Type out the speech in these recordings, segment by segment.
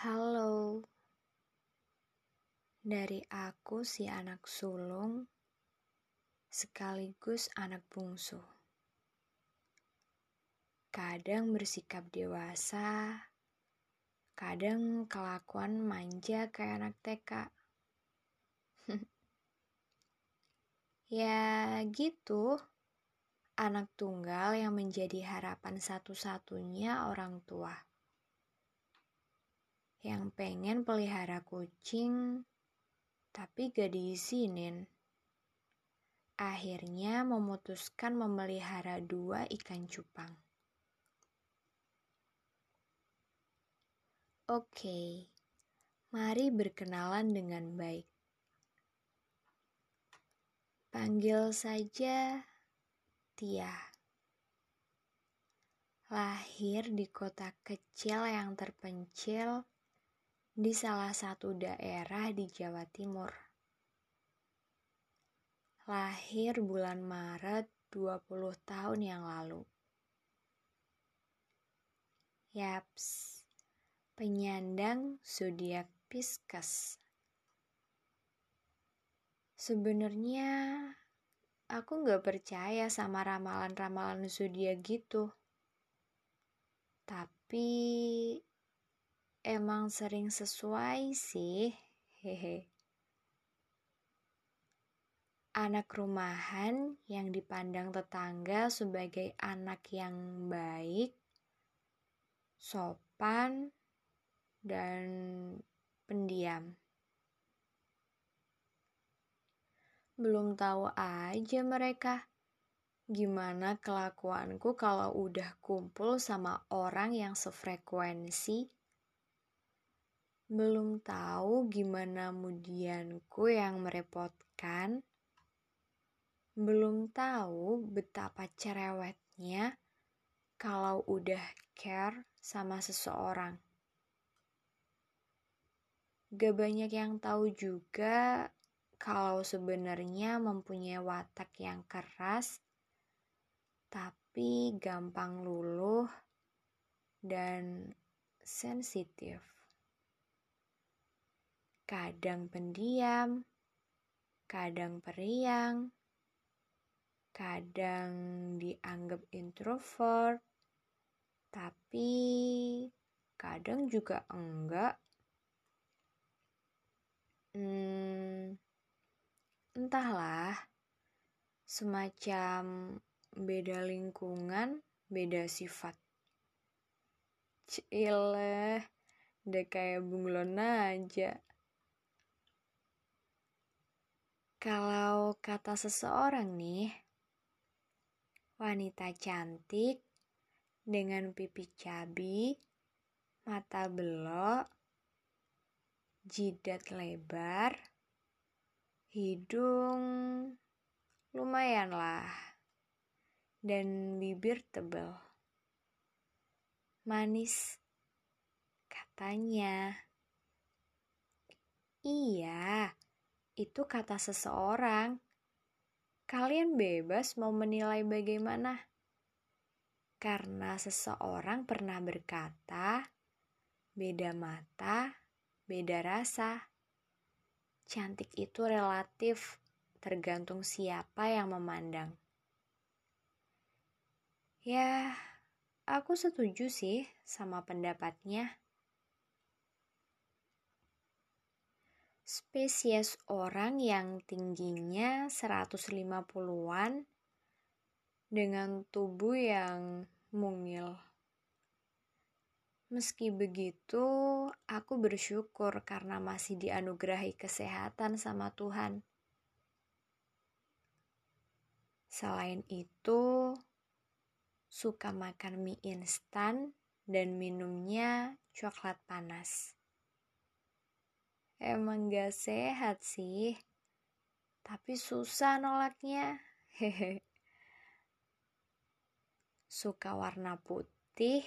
Halo, dari aku si anak sulung, sekaligus anak bungsu. Kadang bersikap dewasa, kadang kelakuan manja kayak anak TK. ya gitu, anak tunggal yang menjadi harapan satu-satunya orang tua yang pengen pelihara kucing tapi gak diizinin. Akhirnya memutuskan memelihara dua ikan cupang. Oke, mari berkenalan dengan baik. Panggil saja Tia. Lahir di kota kecil yang terpencil di salah satu daerah di Jawa Timur. Lahir bulan Maret 20 tahun yang lalu. Yaps, penyandang zodiak Pisces. Sebenarnya aku nggak percaya sama ramalan-ramalan zodiak gitu. Tapi emang sering sesuai sih. Hehe. Anak rumahan yang dipandang tetangga sebagai anak yang baik, sopan, dan pendiam. Belum tahu aja mereka gimana kelakuanku kalau udah kumpul sama orang yang sefrekuensi belum tahu gimana mudianku yang merepotkan. Belum tahu betapa cerewetnya kalau udah care sama seseorang. Gak banyak yang tahu juga kalau sebenarnya mempunyai watak yang keras, tapi gampang luluh dan sensitif kadang pendiam, kadang periang, kadang dianggap introvert, tapi kadang juga enggak. Hmm, entahlah, semacam beda lingkungan, beda sifat. Cile, udah kayak bunglon aja. Kalau kata seseorang nih, wanita cantik dengan pipi cabi, mata belok, jidat lebar, hidung lumayan lah, dan bibir tebal. Manis, katanya. Iya, itu kata seseorang. Kalian bebas mau menilai bagaimana. Karena seseorang pernah berkata, beda mata, beda rasa. Cantik itu relatif, tergantung siapa yang memandang. Ya, aku setuju sih sama pendapatnya. Spesies orang yang tingginya 150-an dengan tubuh yang mungil. Meski begitu, aku bersyukur karena masih dianugerahi kesehatan sama Tuhan. Selain itu, suka makan mie instan dan minumnya coklat panas. Emang gak sehat sih, tapi susah nolaknya. Hehe. Suka warna putih,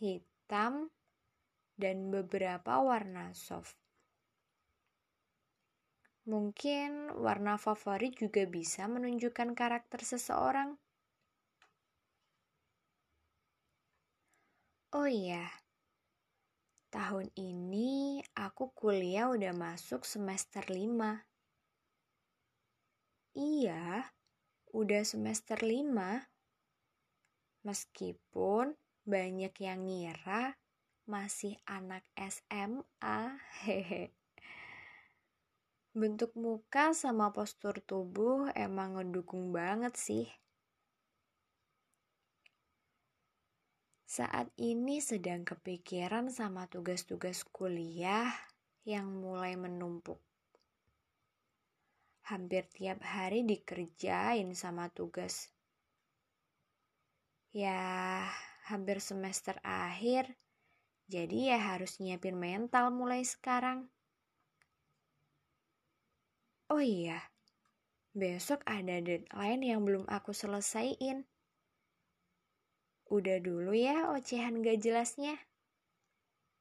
hitam, dan beberapa warna soft. Mungkin warna favorit juga bisa menunjukkan karakter seseorang. Oh iya, Tahun ini aku kuliah udah masuk semester 5. Iya, udah semester 5. Meskipun banyak yang ngira masih anak SMA. Hehe. Bentuk muka sama postur tubuh emang ngedukung banget sih. Saat ini sedang kepikiran sama tugas-tugas kuliah yang mulai menumpuk. Hampir tiap hari dikerjain sama tugas. Ya, hampir semester akhir, jadi ya harus nyiapin mental mulai sekarang. Oh iya, besok ada deadline yang belum aku selesaiin. Udah dulu ya ocehan gak jelasnya.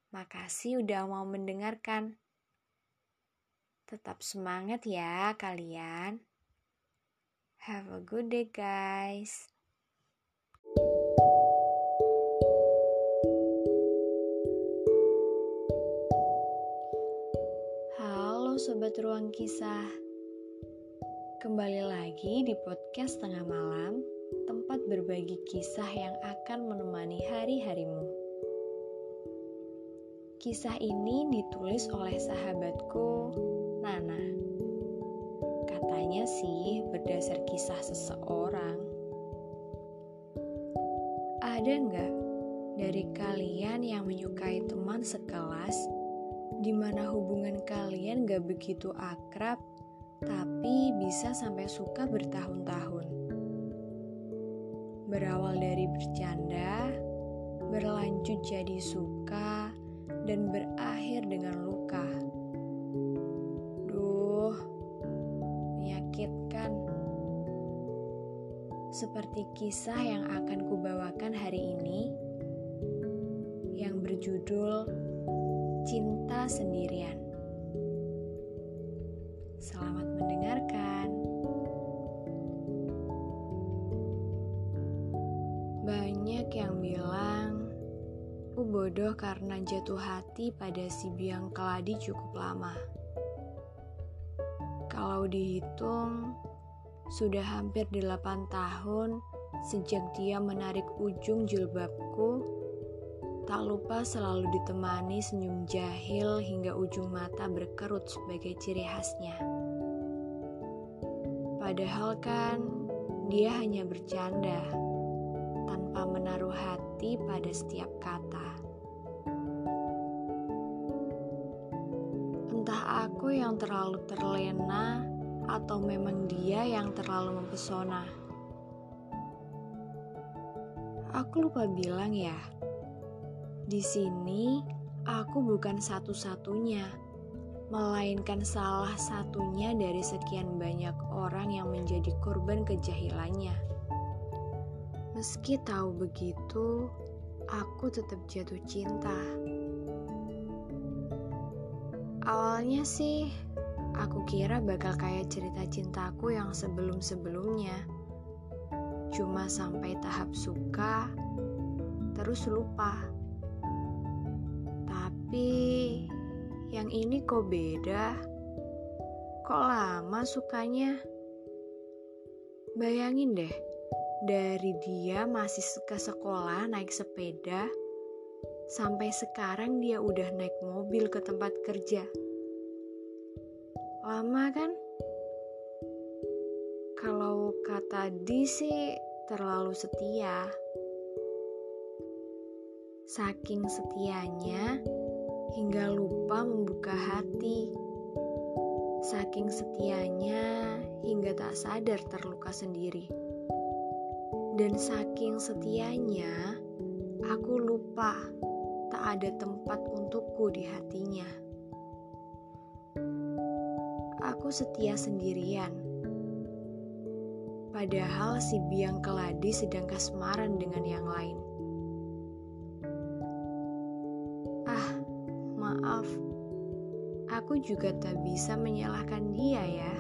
Makasih udah mau mendengarkan. Tetap semangat ya kalian. Have a good day guys. Halo sobat ruang kisah. Kembali lagi di podcast tengah malam tempat berbagi kisah yang akan menemani hari-harimu. Kisah ini ditulis oleh sahabatku, Nana. Katanya sih berdasar kisah seseorang. Ada nggak dari kalian yang menyukai teman sekelas di mana hubungan kalian gak begitu akrab, tapi bisa sampai suka bertahun-tahun? Berawal dari bercanda, berlanjut jadi suka, dan berakhir dengan luka. Duh, menyakitkan. Seperti kisah yang akan kubawakan hari ini, yang berjudul Cinta Sendirian. Selamat mendengarkan. Bodoh karena jatuh hati pada si biang keladi cukup lama. Kalau dihitung, sudah hampir delapan tahun sejak dia menarik ujung jilbabku, tak lupa selalu ditemani senyum jahil hingga ujung mata berkerut sebagai ciri khasnya. Padahal kan dia hanya bercanda tanpa menaruh hati pada setiap kata. Entah aku yang terlalu terlena atau memang dia yang terlalu mempesona. Aku lupa bilang ya, di sini aku bukan satu-satunya, melainkan salah satunya dari sekian banyak orang yang menjadi korban kejahilannya. Meski tahu begitu, aku tetap jatuh cinta. Awalnya sih, aku kira bakal kayak cerita cintaku yang sebelum-sebelumnya. Cuma sampai tahap suka, terus lupa. Tapi yang ini kok beda? Kok lama sukanya? Bayangin deh, dari dia masih ke sekolah naik sepeda, sampai sekarang dia udah naik mobil ke tempat kerja. Lama kan? Kalau kata di sih terlalu setia. Saking setianya hingga lupa membuka hati. Saking setianya hingga tak sadar terluka sendiri. Dan saking setianya, aku lupa tak ada tempat untukku di hatinya. Aku setia sendirian. Padahal si biang keladi sedang kasmaran dengan yang lain. Ah, maaf. Aku juga tak bisa menyalahkan dia ya.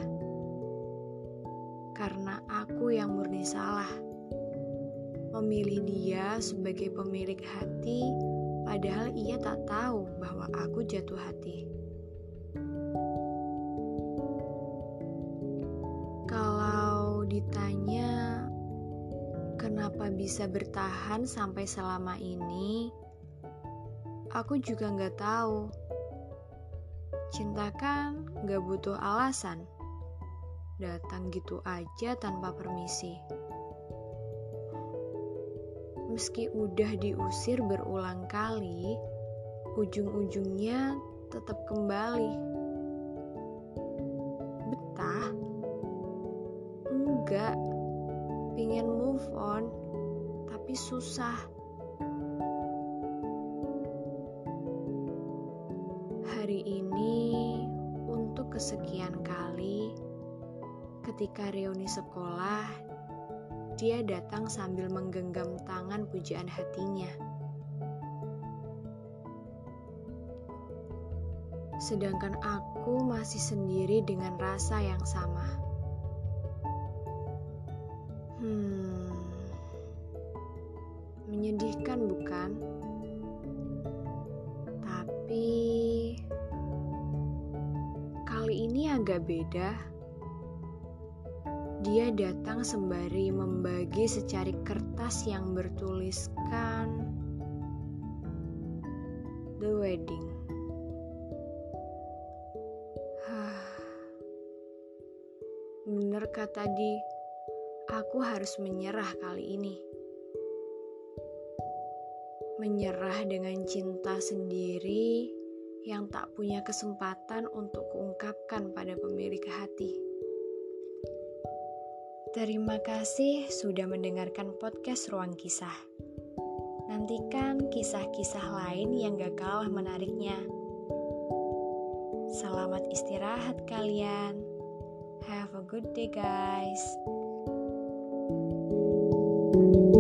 Karena aku yang murni salah memilih dia sebagai pemilik hati, Padahal ia tak tahu bahwa aku jatuh hati. Bisa bertahan sampai selama ini, aku juga nggak tahu. Cinta kan nggak butuh alasan datang gitu aja tanpa permisi. Meski udah diusir berulang kali, ujung-ujungnya tetap kembali. Tapi susah. Hari ini untuk kesekian kali Ketika reuni sekolah, dia datang sambil menggenggam tangan pujaan hatinya. Sedangkan aku masih sendiri dengan rasa yang sama. Hmm, menyedihkan, bukan? Tapi kali ini agak beda. Dia datang sembari membagi secari kertas yang bertuliskan The Wedding. Bener kata di, aku harus menyerah kali ini. Menyerah dengan cinta sendiri yang tak punya kesempatan untuk kuungkapkan pada pemilik hati. Terima kasih sudah mendengarkan podcast Ruang Kisah. Nantikan kisah-kisah lain yang gak kalah menariknya. Selamat istirahat kalian. Have a good day, guys. thank you